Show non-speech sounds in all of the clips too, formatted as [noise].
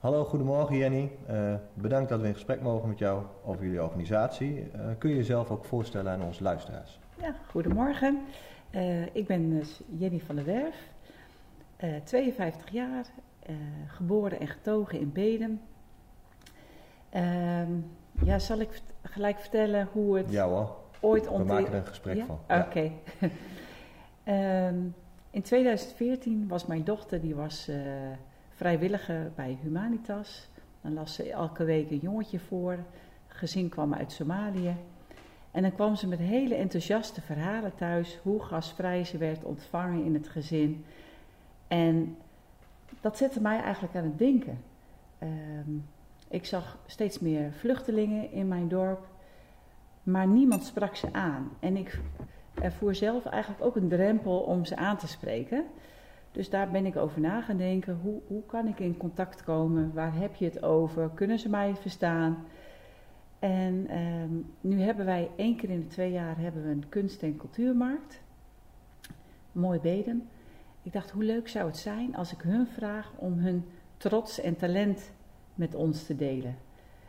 Hallo, goedemorgen Jenny. Uh, bedankt dat we in gesprek mogen met jou over jullie organisatie. Uh, kun je jezelf ook voorstellen aan onze luisteraars? Ja, goedemorgen. Uh, ik ben dus Jenny van der Werf, 52 jaar, geboren en getogen in Bedem. Ehm, ja, zal ik gelijk vertellen hoe het ja, hoor. ooit ontwikkeld... We maken er een gesprek van. Ja. Oké. Okay. [laughs] um, in 2014 was mijn dochter, die was vrijwilliger bij Humanitas. Dan las ze elke week een jongetje voor. Gezin kwam uit Somalië. En dan kwam ze met hele enthousiaste verhalen thuis hoe gastvrij ze werd ontvangen in het gezin. En dat zette mij eigenlijk aan het denken. Ehm, ik zag steeds meer vluchtelingen in mijn dorp, maar niemand sprak ze aan. En ik ervoer zelf eigenlijk ook een drempel om ze aan te spreken. Dus daar ben ik over na gaan denken. Hoe, hoe kan ik in contact komen? Waar heb je het over? Kunnen ze mij verstaan? En ehm, nu hebben wij één keer in de twee jaar hebben we een kunst- en cultuurmarkt. Mooi Bedem. Ik dacht, hoe leuk zou het zijn als ik hun vraag om hun trots en talent met ons te delen.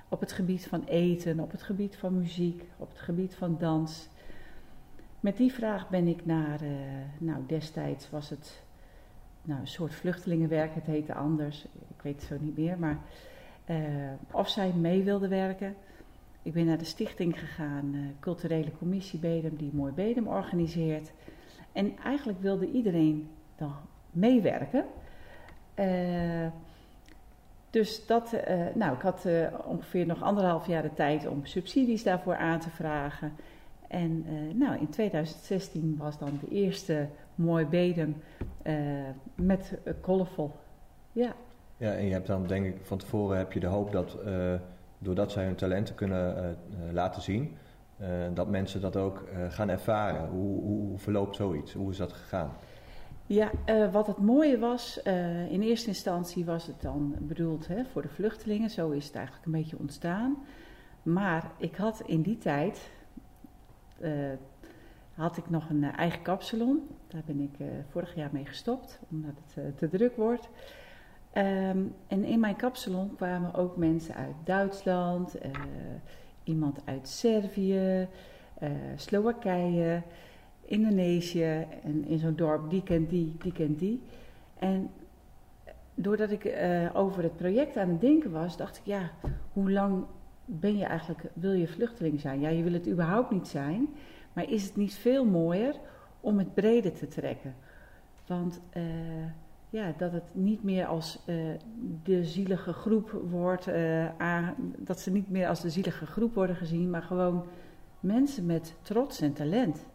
Op het gebied van eten, op het gebied van muziek, op het gebied van dans. Met die vraag ben ik naar, uh, nou destijds was het nou, een soort vluchtelingenwerk, het heette anders, ik weet het zo niet meer, maar uh, of zij mee wilde werken. Ik ben naar de stichting gegaan, uh, Culturele Commissie Bedem, die Mooi Bedem organiseert. En eigenlijk wilde iedereen dan meewerken. Uh, dus dat, nou, ik had ongeveer nog anderhalf jaar de tijd om subsidies daarvoor aan te vragen. En nou, in 2016 was dan de eerste Mooi Bedem uh, met uh, colorful. Ja. Ja, en je hebt dan denk ik van tevoren heb je de hoop dat uh, doordat zij hun talenten kunnen laten zien, dat mensen dat ook gaan ervaren. Hoe, hoe, verloopt zoiets? Hoe is dat gegaan? Ja, wat het mooie was, in eerste instantie was het dan bedoeld hè, voor de vluchtelingen. Zo is het eigenlijk een beetje ontstaan. Maar ik had in die tijd, had ik nog een eh, eigen kapsalon. Daar ben ik uh, vorig jaar mee gestopt, omdat het uh, te druk wordt. Um, en in mijn kapsalon kwamen ook mensen uit Duitsland, iemand uit Servië, Slowakije, Indonesië. En in zo'n dorp, die kent die, die kent die. En doordat ik over het project aan het denken was, dacht ik, ja, hoe lang ben je eigenlijk, wil je vluchteling zijn? Ja, je wil het überhaupt niet zijn. Maar is het niet veel mooier om het breder te trekken? Want uh, ja, dat het niet meer als uh, de zielige groep wordt, uh, dat ze niet meer als de zielige groep worden gezien, maar gewoon mensen met trots en talent.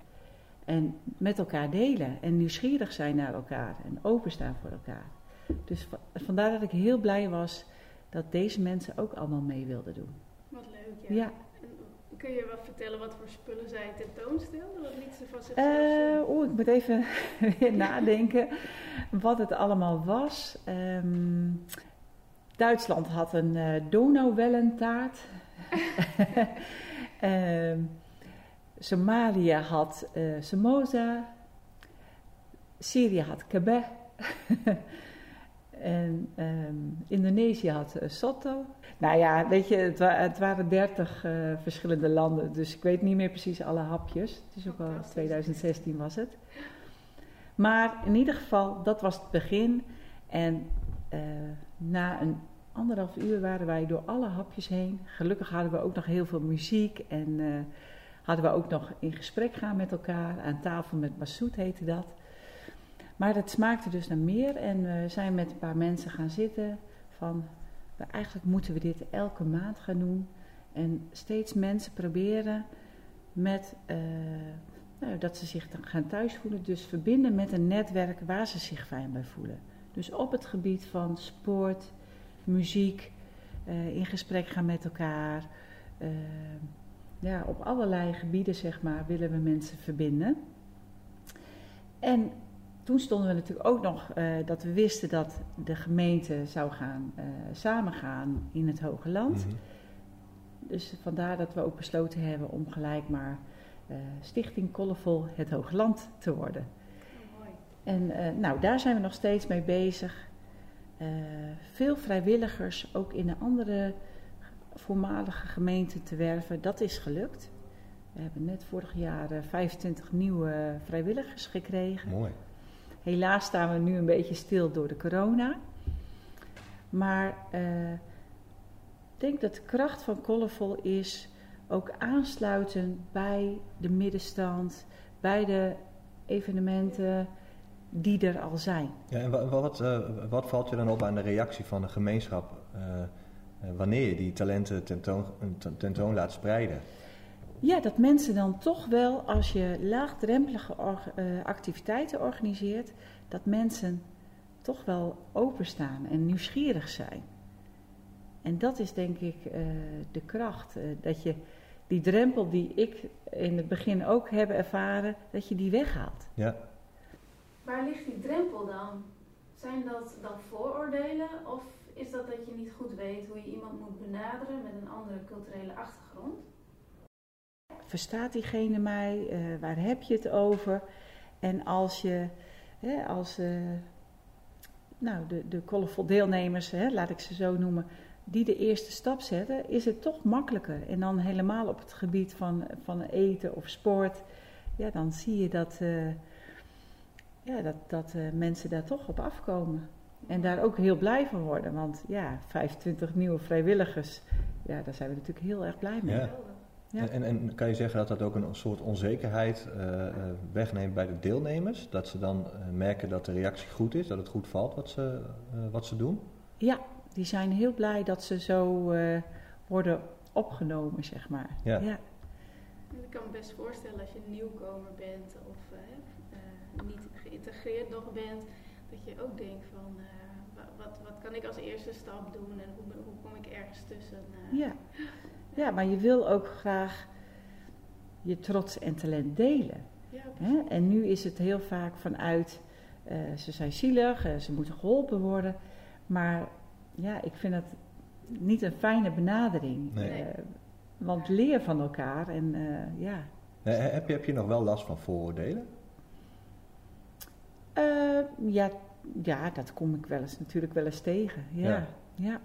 En met elkaar delen en nieuwsgierig zijn naar elkaar en openstaan voor elkaar. Dus vandaar dat ik heel blij was dat deze mensen ook allemaal mee wilden doen. Wat leuk, ja. ja. Kun je wat vertellen wat voor spullen zij tentoonstelden? Wat liet ze van zichzelf uh, Oeh, ik moet even [laughs] weer nadenken wat het allemaal was. Um, Duitsland had een uh, Donauwellentaart. um, [laughs] Somalië had uh, Samosa. Syrië had kebab. [laughs] En um, Indonesië had uh, Soto. Nou ja, weet je, het, wa het waren dertig uh, verschillende landen, dus ik weet niet meer precies alle hapjes. Het is ook al 2016 was het. Maar in ieder geval, dat was het begin. En uh, na een anderhalf uur waren wij door alle hapjes heen. Gelukkig hadden we ook nog heel veel muziek en hadden we ook nog in gesprek gaan met elkaar. Aan tafel met Massoud heette dat. Maar het smaakte dus naar meer en we zijn met een paar mensen gaan zitten van eigenlijk moeten we dit elke maand gaan doen. En steeds mensen proberen met uh, nou, dat ze zich gaan thuis voelen. Dus verbinden met een netwerk waar ze zich fijn bij voelen. Dus op het gebied van sport, muziek, uh, in gesprek gaan met elkaar. Uh, ja, op allerlei gebieden zeg maar willen we mensen verbinden. En toen stonden we natuurlijk ook nog uh, dat we wisten dat de gemeente zou gaan uh, samengaan in het Hoge Land. Mm -hmm. Dus vandaar dat we ook besloten hebben om gelijk maar uh, Stichting Colorful het Hoge Land te worden. Oh, mooi. En nou, daar zijn we nog steeds mee bezig. eh, veel vrijwilligers ook in de andere voormalige gemeenten te werven. Dat is gelukt. We hebben net vorig jaar 25 nieuwe vrijwilligers gekregen. Mooi. Helaas staan we nu een beetje stil door de corona. Maar ik denk dat de kracht van Colorful is ook aansluiten bij de middenstand, bij de evenementen die er al zijn. Ja, en wat, uh, wat valt je dan op aan de reactie van de gemeenschap uh, wanneer je die talenten tentoon, tentoon laat spreiden? Ja, dat mensen dan toch wel, als je laagdrempelige activiteiten organiseert, dat mensen toch wel openstaan en nieuwsgierig zijn. En dat is denk ik de kracht. dat je die drempel die ik in het begin ook heb ervaren, dat je die weghaalt. Ja. Waar ligt die drempel dan? Zijn dat dan vooroordelen of is dat dat je niet goed weet hoe je iemand moet benaderen met een andere culturele achtergrond? Verstaat diegene mij? Uh, waar heb je het over? En als je, hè, als uh, nou, de, de colorful deelnemers, hè, laat ik ze zo noemen, die de eerste stap zetten, is het toch makkelijker. En dan helemaal op het gebied van, van eten of sport, ja, dan zie je dat, uh, ja, dat, dat mensen daar toch op afkomen. En daar ook heel blij van worden. Want ja, 25 nieuwe vrijwilligers, ja, daar zijn we natuurlijk heel erg blij mee. Ja. En, en, kan je zeggen dat dat ook een soort onzekerheid uh, wegneemt bij de deelnemers? Dat ze dan merken dat de reactie goed is, dat het goed valt wat ze, wat ze doen? Ja, die zijn heel blij dat ze zo uh, worden opgenomen, zeg maar. Ja. ja. Ik kan me best voorstellen als je nieuwkomer bent of uh, niet geïntegreerd nog bent, dat je ook denkt van wat, wat kan ik als eerste stap doen en hoe, hoe kom ik ergens tussen. Ja. Ja, maar je wil ook graag je trots en talent delen. Ja, Hè? En nu is het heel vaak vanuit, ze zijn zielig, ze moeten geholpen worden. Maar ja, ik vind het niet een fijne benadering. Nee. Uh, want leer van elkaar en uh, ja. heb, je, heb je nog wel last van vooroordelen? Uh, ja, ja, dat kom ik wel eens natuurlijk wel eens tegen. Ja. ja. ja.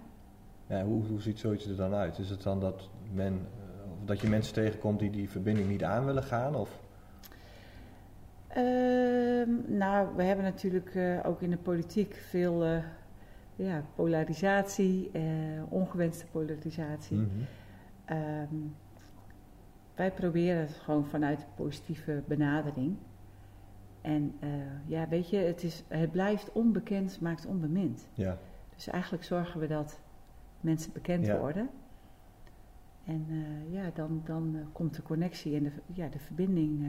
ja hoe, hoe ziet zoiets er dan uit? Is het dan dat, men, dat je mensen tegenkomt die die verbinding niet aan willen gaan? Of? Ehm, nou, we hebben natuurlijk ook in de politiek veel ja, polarisatie, eh, ongewenste polarisatie. Mm -hmm. um, wij proberen het gewoon vanuit een positieve benadering. En uh, ja, weet je, het, is, het blijft onbekend, maakt onbemind. Ja. Dus eigenlijk zorgen we dat mensen bekend ja. worden. En uh, ja, dan, dan uh, komt de connectie en de, ja, de verbinding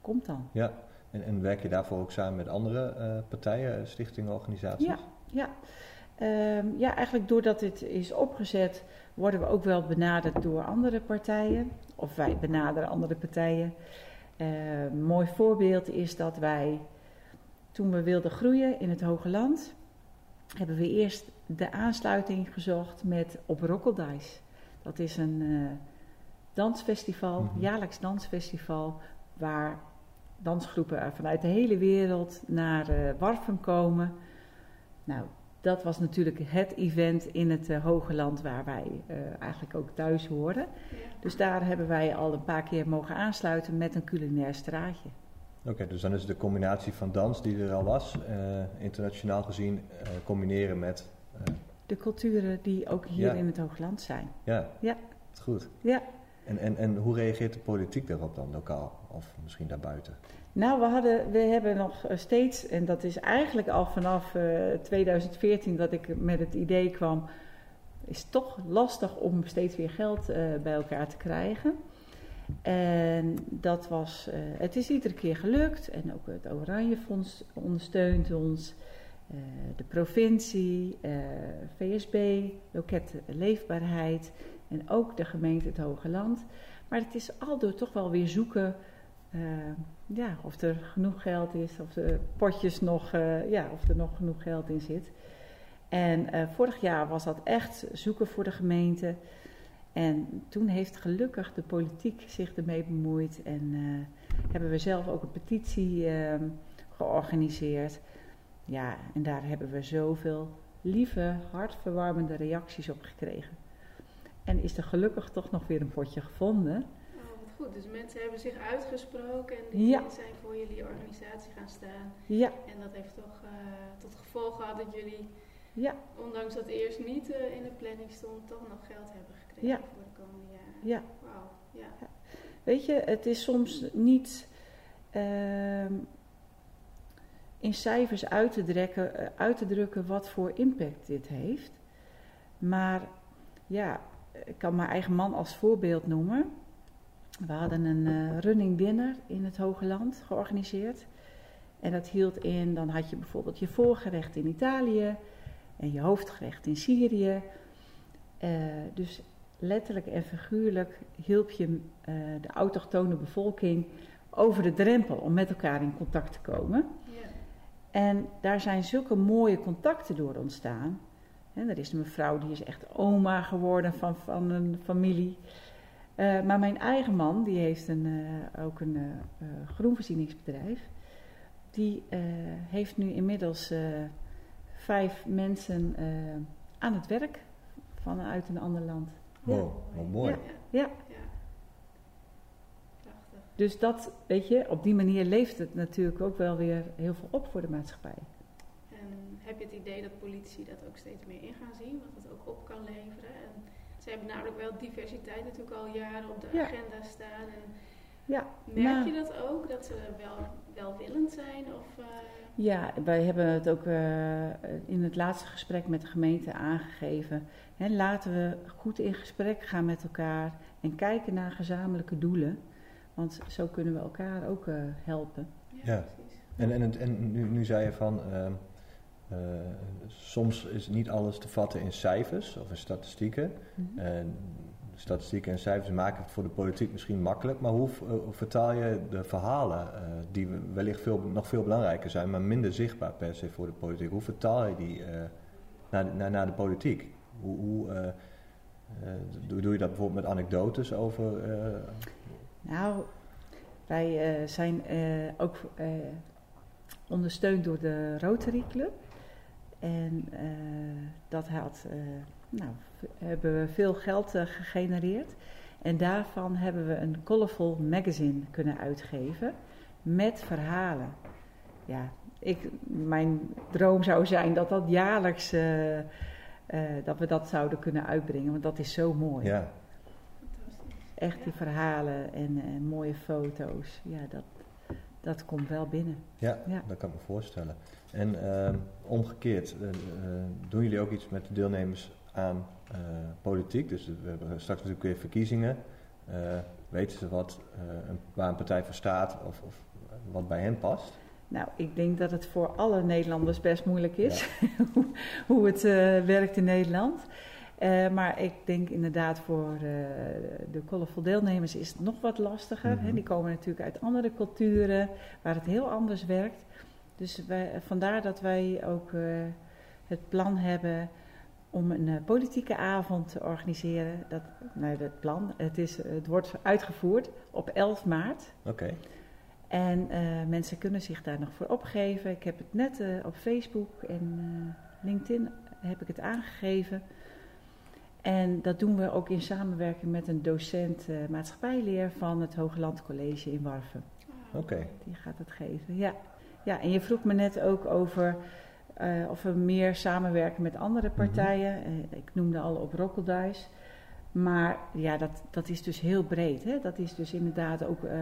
komt dan. Ja, en, en werk je daarvoor ook samen met andere partijen, stichtingen, organisaties? Ja, ja. Um, ja, eigenlijk doordat dit is opgezet, worden we ook wel benaderd door andere partijen. Of wij benaderen andere partijen. Uh, een mooi voorbeeld is dat wij, toen we wilden groeien in het Hoge Land, hebben we eerst de aansluiting gezocht met Op Rokkeldijs. Dat is een uh, dansfestival, Mhm. jaarlijks dansfestival, waar dansgroepen vanuit de hele wereld naar uh, Warfum komen. Nou, dat was natuurlijk het event in het uh, Hoge Land waar wij uh, eigenlijk ook thuis horen. Ja. Dus daar hebben wij al een paar keer mogen aansluiten met een culinair straatje. Oké, okay, dus dan is de combinatie van dans die er al was, uh, internationaal gezien, combineren met... de culturen die ook hier ja. in het Hoge Land zijn. Ja, ja. goed. Ja. En, en, en hoe reageert de politiek daarop dan, lokaal of misschien daarbuiten? Nou, we, hadden, we hebben nog steeds, en dat is eigenlijk al vanaf uh, 2014 dat ik met het idee kwam, is toch lastig om steeds weer geld uh, bij elkaar te krijgen. En dat was, uh, het is iedere keer gelukt en ook het Oranje Fonds ondersteunt ons, uh, de provincie, VSB, Loket Leefbaarheid en ook de gemeente Het Hoge Land. Maar het is aldoor toch wel weer zoeken uh, ja, of er genoeg geld is, of de potjes nog, ja, of er nog genoeg geld in zit. En vorig jaar was dat echt zoeken voor de gemeente. En toen heeft gelukkig de politiek zich ermee bemoeid en hebben we zelf ook een petitie georganiseerd. Ja, en daar hebben we zoveel lieve, hartverwarmende reacties op gekregen. En is er gelukkig toch nog weer een potje gevonden. Oh, wat goed. Dus mensen hebben zich uitgesproken en die Ja. zijn voor jullie organisatie gaan staan. Ja, En dat heeft toch eh, tot gevolg gehad dat jullie, ja, ondanks dat eerst niet eh, in de planning stond, toch nog geld hebben gekregen Ja. voor de komende jaren. ja. Wauw, ja. Weet je, het is soms niet ehm, in cijfers uit te, drukken, eh, uit te drukken wat voor impact dit heeft. Maar ja, ik kan mijn eigen man als voorbeeld noemen. We hadden een eh, running dinner in het Hoge Land georganiseerd. En dat hield in, dan had je bijvoorbeeld je voorgerecht in Italië en je hoofdgerecht in Syrië. Eh, dus letterlijk en figuurlijk hielp je de autochtone bevolking over de drempel om met elkaar in contact te komen. Ja. En daar zijn zulke mooie contacten door ontstaan. En er is een mevrouw die is echt oma geworden van, van een familie. Eh, maar mijn eigen man, die heeft een, eh, ook een eh, eh, groenvoorzieningsbedrijf. Die eh, heeft nu inmiddels eh, vijf mensen eh, aan het werk vanuit een ander land. Ja. Wow, wat mooi. Ja. Ja. Dus dat, weet je, op die manier leeft het natuurlijk ook wel weer heel veel op voor de maatschappij. En heb je het idee dat politici dat ook steeds meer in gaan zien, wat het ook op kan leveren? En ze hebben namelijk wel diversiteit natuurlijk al jaren op de Ja. agenda staan. En Ja, merk nou, je dat ook, dat ze wel welwillend zijn? Of, eh, Ja, wij hebben het ook eh, in het laatste gesprek met de gemeente aangegeven. Hè, laten we goed in gesprek gaan met elkaar en kijken naar gezamenlijke doelen. Want zo kunnen we elkaar ook eh, helpen. Ja. precies. En, en, en nu, nu zei je van, ehm, eh, soms is niet alles te vatten in cijfers of in statistieken. Mhm. En statistieken en cijfers maken het voor de politiek misschien makkelijk, maar hoe, eh, vertaal je de verhalen, eh, die we- wellicht veel, nog veel belangrijker zijn, maar minder zichtbaar per se voor de politiek, hoe vertaal je die eh, naar, de- naar, naar de politiek? Hoe, hoe doe, doe je dat bijvoorbeeld met anekdotes over? Nou, wij eh, zijn eh, ook eh, ondersteund door de Rotary Club. En dat had, nou, hebben we veel geld gegenereerd. En daarvan hebben we een Colorful Magazine kunnen uitgeven met verhalen. Ja, ik, mijn droom zou zijn dat dat jaarlijks, dat we dat zouden kunnen uitbrengen. Want dat is zo mooi. ja. Echt Ja. die verhalen en, en mooie foto's. Ja, dat, dat komt wel binnen. Ja, Ja. dat kan ik me voorstellen. En ehm, omgekeerd, eh, eh, doen jullie ook iets met de deelnemers aan eh, politiek? Dus we hebben straks natuurlijk weer verkiezingen. Eh, weten ze wat, eh, een, waar een partij voor staat of, of wat bij hen past? Nou, ik denk dat het voor alle Nederlanders best moeilijk is hoe- [laughs] hoe het eh, werkt in Nederland. Eh, maar ik denk inderdaad voor eh, de colorful deelnemers is het nog wat lastiger. Mhm. Die komen natuurlijk uit andere culturen waar het heel anders werkt. Dus wij, vandaar dat wij ook eh, het plan hebben om een eh, politieke avond te organiseren. Dat, nou, dat plan, het, is, het wordt uitgevoerd op 11 maart. Oké, En eh, mensen kunnen zich daar nog voor opgeven. Ik heb het net eh, op Facebook en eh, LinkedIn heb ik het aangegeven. En dat doen we ook in samenwerking met een docent eh, maatschappijleer van het Hogeland College in Warfen. Oké. Die gaat het geven, ja. Ja, en je vroeg me net ook over eh, of we meer samenwerken met andere partijen. Eh, ik noemde al op Rokkeldijs. Maar ja, dat, dat is dus heel breed. Hè? Dat is dus inderdaad ook eh,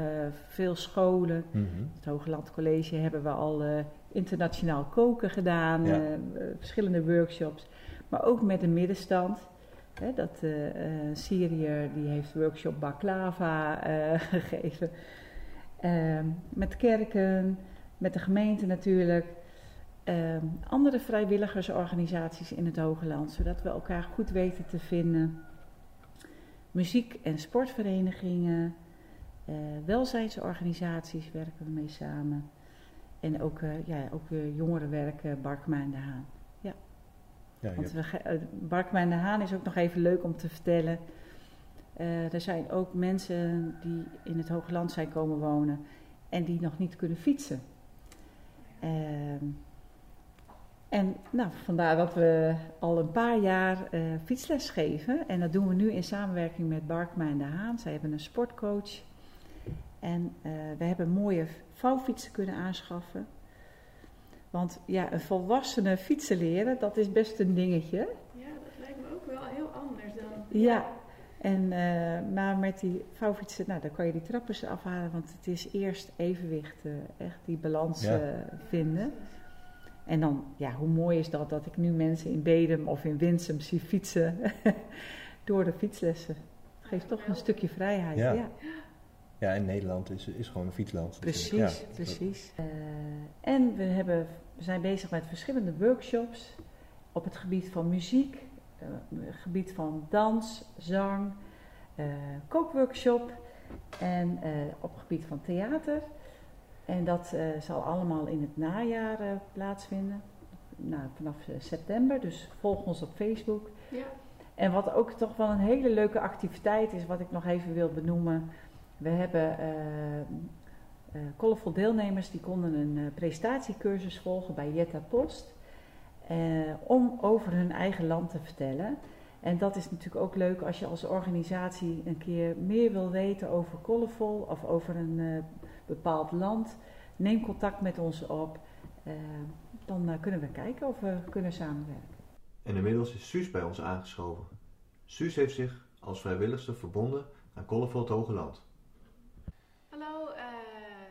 veel scholen. Mhm. Het Hogeland College hebben we al eh, internationaal koken gedaan, Ja. verschillende workshops. Maar ook met de middenstand. Hè, dat eh eh, Syriër die heeft workshop baklava eh, [laughs] gegeven. Ehm, met kerken, met de gemeente natuurlijk. Ehm, andere vrijwilligersorganisaties in het Hogeland, zodat we elkaar goed weten te vinden. Muziek- en sportverenigingen, welzijnsorganisaties werken we mee samen. En ook, ja, ook jongerenwerk Barkma en de Haan. Ja, Want we, ge- eh, Barkma en de Haan is ook nog even leuk om te vertellen. Eh, er zijn ook mensen die in het Hoogland zijn komen wonen en die nog niet kunnen fietsen. Ehm, En nou, vandaar dat we al een paar jaar uh, fietsles geven. En dat doen we nu in samenwerking met Barkma en de Haan. Zij hebben een sportcoach. En we hebben mooie vouwfietsen kunnen aanschaffen. Want ja, een volwassene fietsen leren, dat is best een dingetje. Ja, dat lijkt me ook wel heel anders dan. Ja, en, uh, maar met die vouwfietsen, nou, dan kan je die trappers afhalen, want het is eerst evenwicht, uh, echt die balans ja. uh, vinden. En dan, ja, hoe mooi is dat dat ik nu mensen in Bedem of in Winsum zie fietsen [laughs] door de fietslessen. Het geeft toch een stukje vrijheid. Ja. ja. Ja, in Nederland is, is gewoon een fietsland. Precies, Ja. precies. Uh, en we, hebben, we zijn bezig met verschillende workshops op het gebied van muziek, uh, het gebied van dans, zang, uh, kookworkshop en op het gebied van theater. En dat zal allemaal in het najaar plaatsvinden, nou, vanaf september. Dus volg ons op Facebook. Ja. En wat ook toch wel een hele leuke activiteit is, wat ik nog even wil benoemen. We hebben uh, colorful deelnemers die konden een uh, presentatiecursus volgen bij Jetta Post. om over hun eigen land te vertellen. En dat is natuurlijk ook leuk als je als organisatie een keer meer wil weten over Colorful of over een bepaald land. Neem contact met ons op. dan kunnen we kijken of we kunnen samenwerken. En inmiddels is Suus bij ons aangeschoven. Suus heeft zich als vrijwilligster verbonden aan Colorful het Hoge Land. Hallo uh,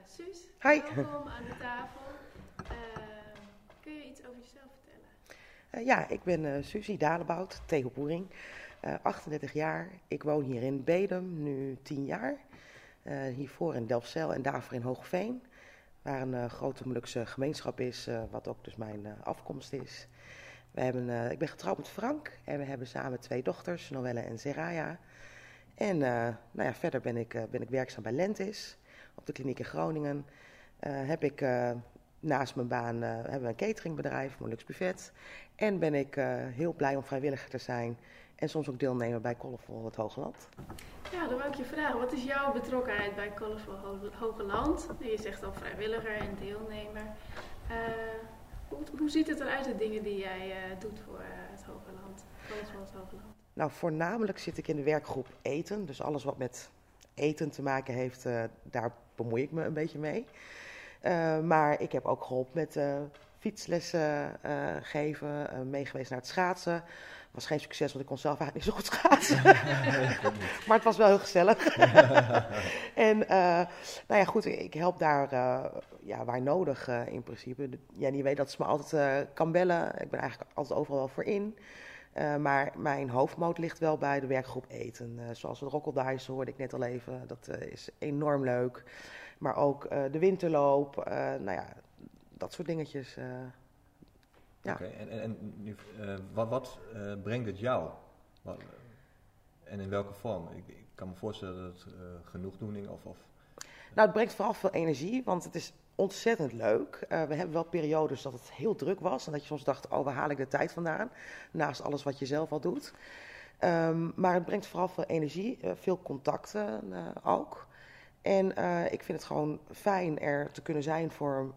Suus, Hi. welkom aan de tafel. Uh, kun je iets over jezelf vertellen? Uh, ja, ik ben uh, Susie Dalebout, Tegelboering, 38 jaar. Ik woon hier in Bedum, nu 10 jaar. hiervoor in Delfzijl en daarvoor in Hoogveen, waar een grote Molukse gemeenschap is, wat ook dus mijn afkomst is. We hebben, ik ben getrouwd met Frank en we hebben samen twee dochters, Noelle en Zeraya. En nou ja, verder ben ik, ben ik werkzaam bij Lentis op de kliniek in Groningen. Uh, heb ik naast mijn baan hebben we een cateringbedrijf, Molux Buffet. En ben ik heel blij om vrijwilliger te zijn en soms ook deelnemen bij Colorful het Hogeland. Ja, dan wil ik je vragen, wat is jouw betrokkenheid bij Colorful Ho Hogeland? Je zegt al vrijwilliger en deelnemer. Hoe, hoe, ziet het eruit, de dingen die jij doet voor het Hogeland, Colorful het Hogeland? Nou, voornamelijk zit ik in de werkgroep eten. Dus alles wat met eten te maken heeft, daar bemoei ik me een beetje mee. Uh, maar ik heb ook geholpen met uh, fietslessen geven, meegeweest naar het schaatsen. Was geen succes, want ik kon zelf eigenlijk niet zo goed schaatsen. [laughs] [laughs] maar het was wel heel gezellig. [laughs] en nou ja, goed, ik help daar ja, waar nodig in principe. Ja, weet dat ze me altijd kan bellen. Ik ben eigenlijk altijd overal wel voor in. Uh, maar mijn hoofdmoot ligt wel bij de werkgroep eten. Uh, zoals het Rokkeldice hoorde ik net al even. Dat uh, is enorm leuk. Maar ook de winterloop. nou ja, dat soort dingetjes. ja. Oké, okay, en, en, en nu, wat, wat brengt het jou? Wat, en in welke vorm? Ik, ik, kan me voorstellen dat het genoegdoening of, of... Nou, het brengt vooral veel energie, want het is ontzettend leuk. Uh, we hebben wel periodes dat het heel druk was. En dat je soms dacht, oh, waar haal ik de tijd vandaan? Naast alles wat je zelf al doet. Um, maar het brengt vooral veel energie, uh, veel contacten uh, ook. En ik vind het gewoon fijn er te kunnen zijn voor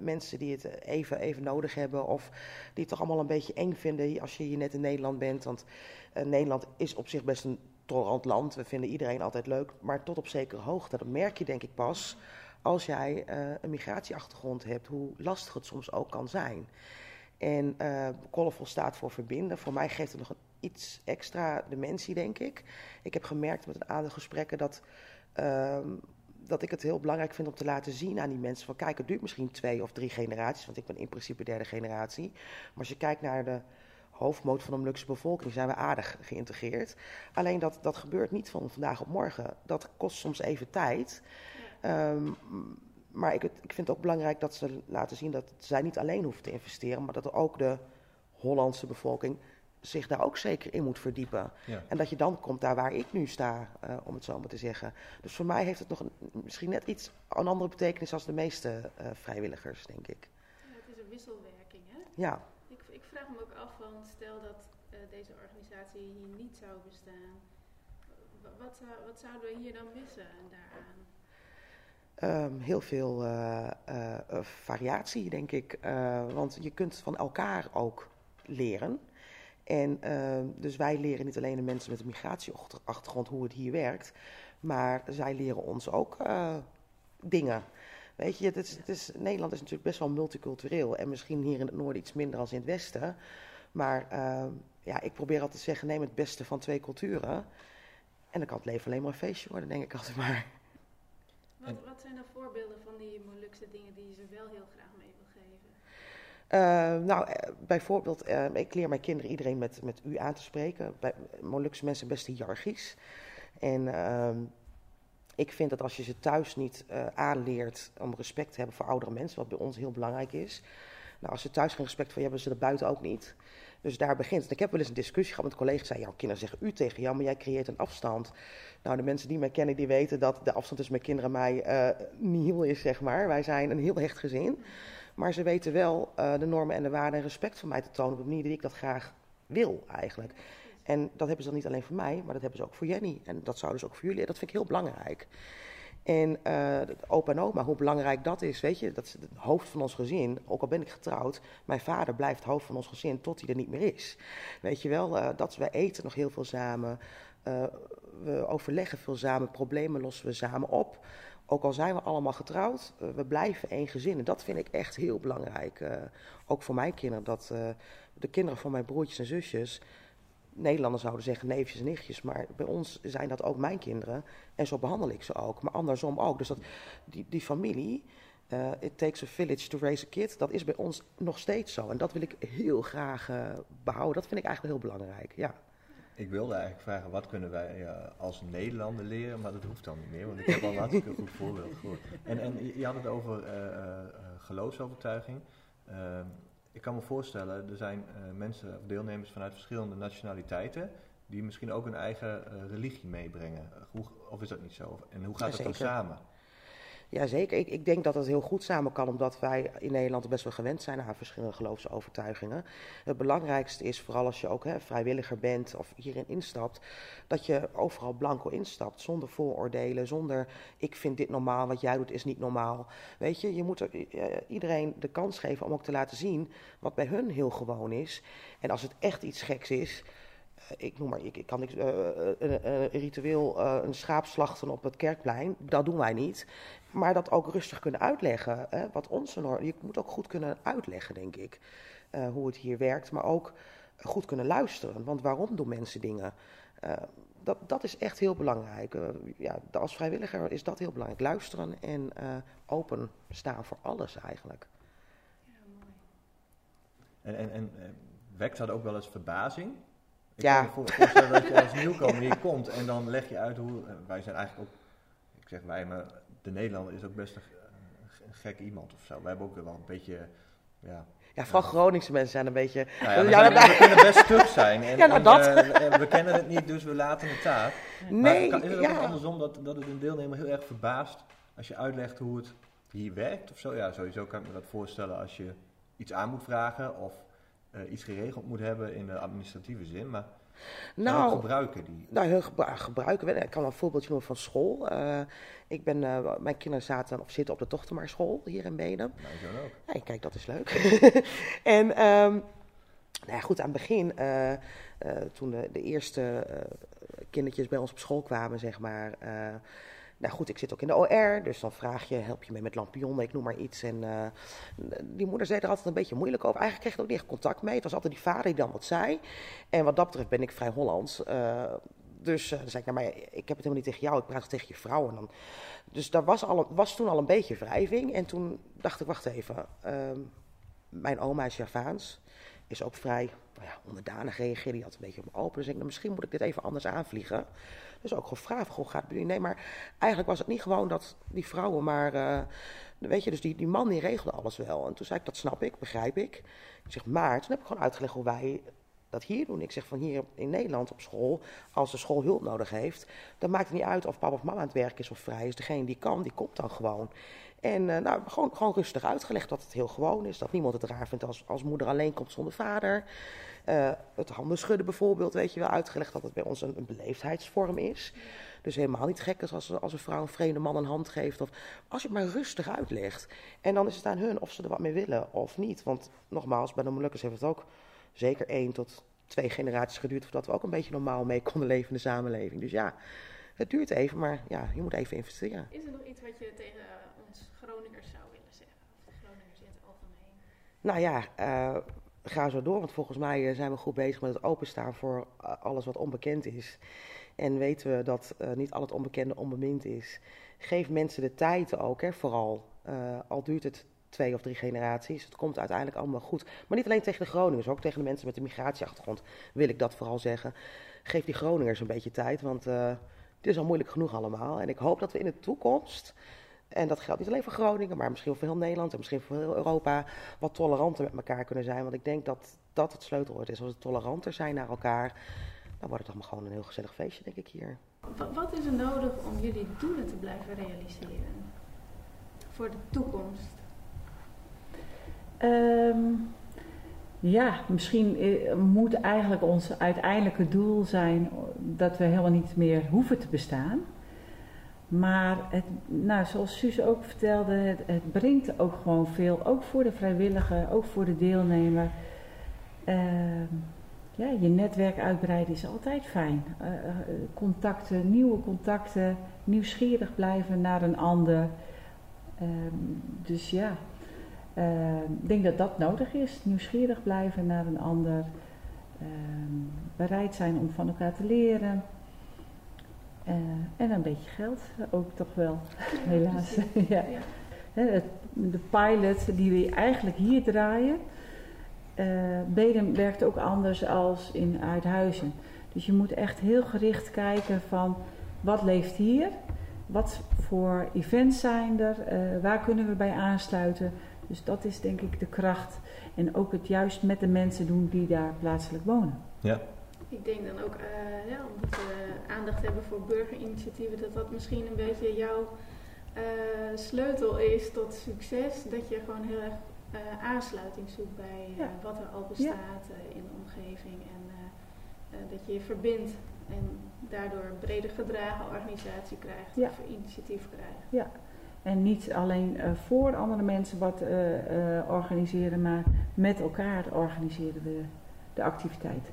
mensen die het even, even nodig hebben. Of die het toch allemaal een beetje eng vinden als je hier net in Nederland bent. Want Nederland is op zich best een tolerant land. We vinden iedereen altijd leuk. Maar tot op zekere hoogte, dat merk je denk ik pas als jij een migratieachtergrond hebt, hoe lastig het soms ook kan zijn. En uh, Colorful staat voor verbinden. Voor mij geeft het nog een iets extra dimensie, denk ik. Ik heb gemerkt met een aantal gesprekken dat, uh, dat ik het heel belangrijk vind om te laten zien aan die mensen: van kijk, het duurt misschien twee of drie generaties, want ik ben in principe derde generatie. Maar als je kijkt naar de hoofdmoot van de Molukse bevolking zijn we aardig geïntegreerd. Alleen dat, dat gebeurt niet van vandaag op morgen. Dat kost soms even tijd. Um, maar ik, ik, vind het ook belangrijk dat ze laten zien dat zij niet alleen hoeven te investeren, maar dat ook de Hollandse bevolking zich daar ook zeker in moet verdiepen. Ja. En dat je dan komt daar waar ik nu sta, uh, om het zo maar te zeggen. Dus voor mij heeft het nog een, misschien net iets een andere betekenis als de meeste uh, vrijwilligers, denk ik. Ja, het is een wisselwerking, hè? Ja. Ik, ik vraag me ook af van, stel dat uh, deze organisatie hier niet zou bestaan, wat, zou, wat zouden we hier dan missen daaraan? Ehm, heel veel eh, eh, eh, variatie, denk ik. Eh, want je kunt van elkaar ook leren. En ehm, dus wij leren niet alleen de mensen met een migratieachtergrond hoe het hier werkt, maar zij leren ons ook eh, dingen. Weet je, het is, het is, Nederland is natuurlijk best wel multicultureel en misschien hier in het noorden iets minder als in het westen. Maar ehm, ja, ik probeer altijd te zeggen, neem het beste van twee culturen. En dan kan het leven alleen maar een feestje worden, denk ik altijd maar. Wat, wat zijn dan voorbeelden van die Molukse dingen die ze wel heel graag? Uh, nou, eh, bijvoorbeeld, uh, ik leer mijn kinderen iedereen met, met u aan te spreken. Bij Molukse mensen best hiërarchisch. En uh, ik vind dat als je ze thuis niet uh, aanleert om respect te hebben voor oudere mensen, wat bij ons heel belangrijk is. Nou, als ze thuis geen respect voor hebben, ze dat buiten ook niet. Dus daar begint het. Ik heb wel eens een discussie gehad met collega's. Zei, jouw kinderen zeggen u tegen jou, maar jij creëert een afstand. Nou, de mensen die mij kennen, die weten dat de afstand tussen mijn kinderen en mij uh, nihil is, zeg maar. Wij zijn een heel hecht gezin. Maar ze weten wel uh, de normen en de waarden en respect voor mij te tonen op een manier die ik dat graag wil, eigenlijk. En dat hebben ze dan niet alleen voor mij, maar dat hebben ze ook voor Jenny. En dat zouden ze ook voor jullie. En dat vind ik heel belangrijk. En uh, opa en oma, hoe belangrijk dat is, weet je, dat is het hoofd van ons gezin. Ook al ben ik getrouwd, mijn vader blijft hoofd van ons gezin tot hij er niet meer is. Weet je wel, uh, dat we eten nog heel veel samen, we overleggen veel samen, problemen lossen we samen op. Ook al zijn we allemaal getrouwd, we blijven één gezin. En dat vind ik echt heel belangrijk. ook voor mijn kinderen, dat de kinderen van mijn broertjes en zusjes Nederlanders zouden zeggen neefjes en nichtjes, maar bij ons zijn dat ook mijn kinderen. En zo behandel ik ze ook, maar andersom ook. Dus dat, die, die familie, it takes a village to raise a kid, dat is bij ons nog steeds zo. En dat wil ik heel graag behouden. Dat vind ik eigenlijk heel belangrijk, ja. Ik wilde eigenlijk vragen, wat kunnen wij uh, als Nederlander leren, maar dat hoeft dan niet meer, want ik heb al een hartstikke goed voorbeeld gehoord. En, en je had het over geloofsovertuiging. Ehm, ik kan me voorstellen, er zijn mensen of deelnemers vanuit verschillende nationaliteiten die misschien ook een eigen religie meebrengen. Hoe, of is dat niet zo? En hoe gaat dat dan samen? Jazeker, ik, ik denk dat het heel goed samen kan, omdat wij in Nederland best wel gewend zijn aan verschillende geloofsovertuigingen. Het belangrijkste is, vooral als je ook hè, vrijwilliger bent of hierin instapt, dat je overal blanco instapt, zonder vooroordelen, zonder ik vind dit normaal, wat jij doet is niet normaal. Weet je, je moet uh, iedereen de kans geven om ook te laten zien wat bij hun heel gewoon is. En als het echt iets geks is, ik noem maar, ik, ik kan niks, uh, een, een, ritueel uh, een schaap slachten op het kerkplein, dat doen wij niet. Maar dat ook rustig kunnen uitleggen, hè, wat onze norm, je moet ook goed kunnen uitleggen, denk ik, uh, hoe het hier werkt, maar ook goed kunnen luisteren. Want waarom doen mensen dingen? dat, dat is echt heel belangrijk. ja, als vrijwilliger is dat heel belangrijk. Luisteren en open staan voor alles eigenlijk. Ja, mooi. En, en, en wekt dat ook wel eens verbazing? Ik ja. kan me voorstellen dat je als nieuwkomer hier komt en dan leg je uit hoe... Wij zijn eigenlijk ook, ik zeg wij, maar de Nederlander is ook best een, een gek iemand of zo. Wij hebben ook wel een beetje, ja... Ja, vooral Groningse mensen zijn een beetje... Nou ja, we, ja, zijn, we kunnen best zijn. En, ja, nou dat. En, uh, we kennen het niet, dus we laten het daar. Nee, maar kan, is het ook andersom dat, dat het een deelnemer heel erg verbaast als je uitlegt hoe het hier werkt of zo? Ja, sowieso kan ik me dat voorstellen als je iets aan moet vragen of uh, iets geregeld moet hebben in de administratieve zin, maar nou, gebruiken die? Nou, heel gebru gebruiken we. Ik kan wel een voorbeeldje noemen van school. Uh, ik ben, uh, mijn kinderen zaten of zitten op de Tochtemaarschool hier in Benum. Nou, ook. Ja, kijk, dat is leuk. [laughs] en um, nou ja, goed, aan het begin, toen de, de eerste kindertjes bij ons op school kwamen, zeg maar... Nou goed, ik zit ook in de OR, dus dan vraag je, help je mee met lampionnen, ik noem maar iets. En uh, die moeder zei er altijd een beetje moeilijk over. Eigenlijk kreeg ik ook niet echt contact mee. Het was altijd die vader die dan wat zei. En wat dat betreft ben ik vrij Hollands. Uh, dus uh, dan zei ik, nou, maar ik heb het helemaal niet tegen jou, ik praat tegen je vrouw. En dan, dus daar was, al, was toen al een beetje wrijving. En toen dacht ik, wacht even, mijn oma is Javaans, is ook vrij nou ja, onderdanig reageerde. Die had een beetje om open. Dus ik nou, misschien moet ik dit even anders aanvliegen. Dus ook gevraagd, hoe gaat het Nee, maar eigenlijk was het niet gewoon dat die vrouwen maar... Uh, weet je, dus die, die man die regelde alles wel. En toen zei ik, dat snap ik, begrijp ik. Ik zeg, maar toen heb ik gewoon uitgelegd hoe wij dat hier doen. Ik zeg van hier in Nederland op school, als de school hulp nodig heeft, dan maakt het niet uit of papa of mama aan het werk is of vrij is. Degene die kan, die komt dan gewoon. En uh, nou, gewoon, gewoon rustig uitgelegd dat het heel gewoon is. Dat niemand het raar vindt als, als moeder alleen komt zonder vader. Uh, het handen schudden bijvoorbeeld, weet je wel, uitgelegd dat het bij ons een, een beleefdheidsvorm is. Dus helemaal niet gek is als, als een vrouw een vreemde man een hand geeft. Of als je het maar rustig uitlegt. En dan is het aan hun of ze er wat mee willen of niet. Want nogmaals, bij de Molukkers heeft het ook zeker één tot twee generaties geduurd... voordat we ook een beetje normaal mee konden leven in de samenleving. Dus ja, het duurt even, maar ja, je moet even investeren. Is er nog iets wat je tegen Groningers zou willen zeggen? Of de Groningers in het algemeen? Nou ja, uh, ga zo door. Want volgens mij zijn we goed bezig met het openstaan voor alles wat onbekend is. En weten we dat niet al het onbekende onbemind is. Geef mensen de tijd ook, hè, vooral. Al duurt het twee of drie generaties. Het komt uiteindelijk allemaal goed. Maar niet alleen tegen de Groningers, ook tegen de mensen met een migratieachtergrond wil ik dat vooral zeggen. Geef die Groningers een beetje tijd, want het is al moeilijk genoeg allemaal. En ik hoop dat we in de toekomst, en dat geldt niet alleen voor Groningen, maar misschien voor heel Nederland en misschien voor heel Europa, wat toleranter met elkaar kunnen zijn. Want ik denk dat dat het sleutelwoord is. Als we toleranter zijn naar elkaar, dan wordt het allemaal gewoon een heel gezellig feestje, denk ik hier. Wat is er nodig om jullie doelen te blijven realiseren? Voor de toekomst? Um, ja, misschien moet eigenlijk ons uiteindelijke doel zijn dat we helemaal niet meer hoeven te bestaan. Maar het, nou, zoals Suus ook vertelde, het, het, brengt ook gewoon veel, ook voor de vrijwilliger, ook voor de deelnemer. Uh, ja, je netwerk uitbreiden is altijd fijn. Uh, contacten, nieuwe contacten, nieuwsgierig blijven naar een ander. Uh, dus ja, ik denk dat dat nodig is. Nieuwsgierig blijven naar een ander. Ehm, bereid zijn om van elkaar te leren. Uh, en een beetje geld ook toch wel, [laughs] helaas. ja. [laughs] De pilot die we eigenlijk hier draaien, uh, Bedem werkt ook anders als in Uithuizen. Dus je moet echt heel gericht kijken van wat leeft hier, wat voor events zijn er, uh, waar kunnen we bij aansluiten. Dus dat is denk ik de kracht. En ook het juist met de mensen doen die daar plaatselijk wonen. Ja. Ik denk dan ook, uh, ja, omdat we aandacht hebben voor burgerinitiatieven, dat dat misschien een beetje jouw uh, sleutel is tot succes. Dat je gewoon heel erg uh, aansluiting zoekt bij ja. wat er al bestaat ja. in de omgeving. En dat je je verbindt en daardoor een breder gedragen organisatie krijgt ja. of initiatief krijgt. Ja, en niet alleen voor andere mensen wat organiseren, maar met elkaar organiseren we de activiteit.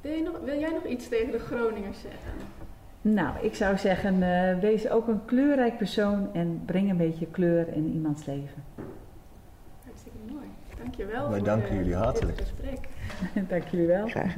Wil, je nog, wil jij nog iets tegen de Groningers zeggen? Nou, ik zou zeggen, wees ook een kleurrijk persoon en breng een beetje kleur in iemands leven. Hartstikke mooi. Dankjewel Wij voor danken jullie hartelijk. dit gesprek. [laughs] Dank jullie wel. Graag.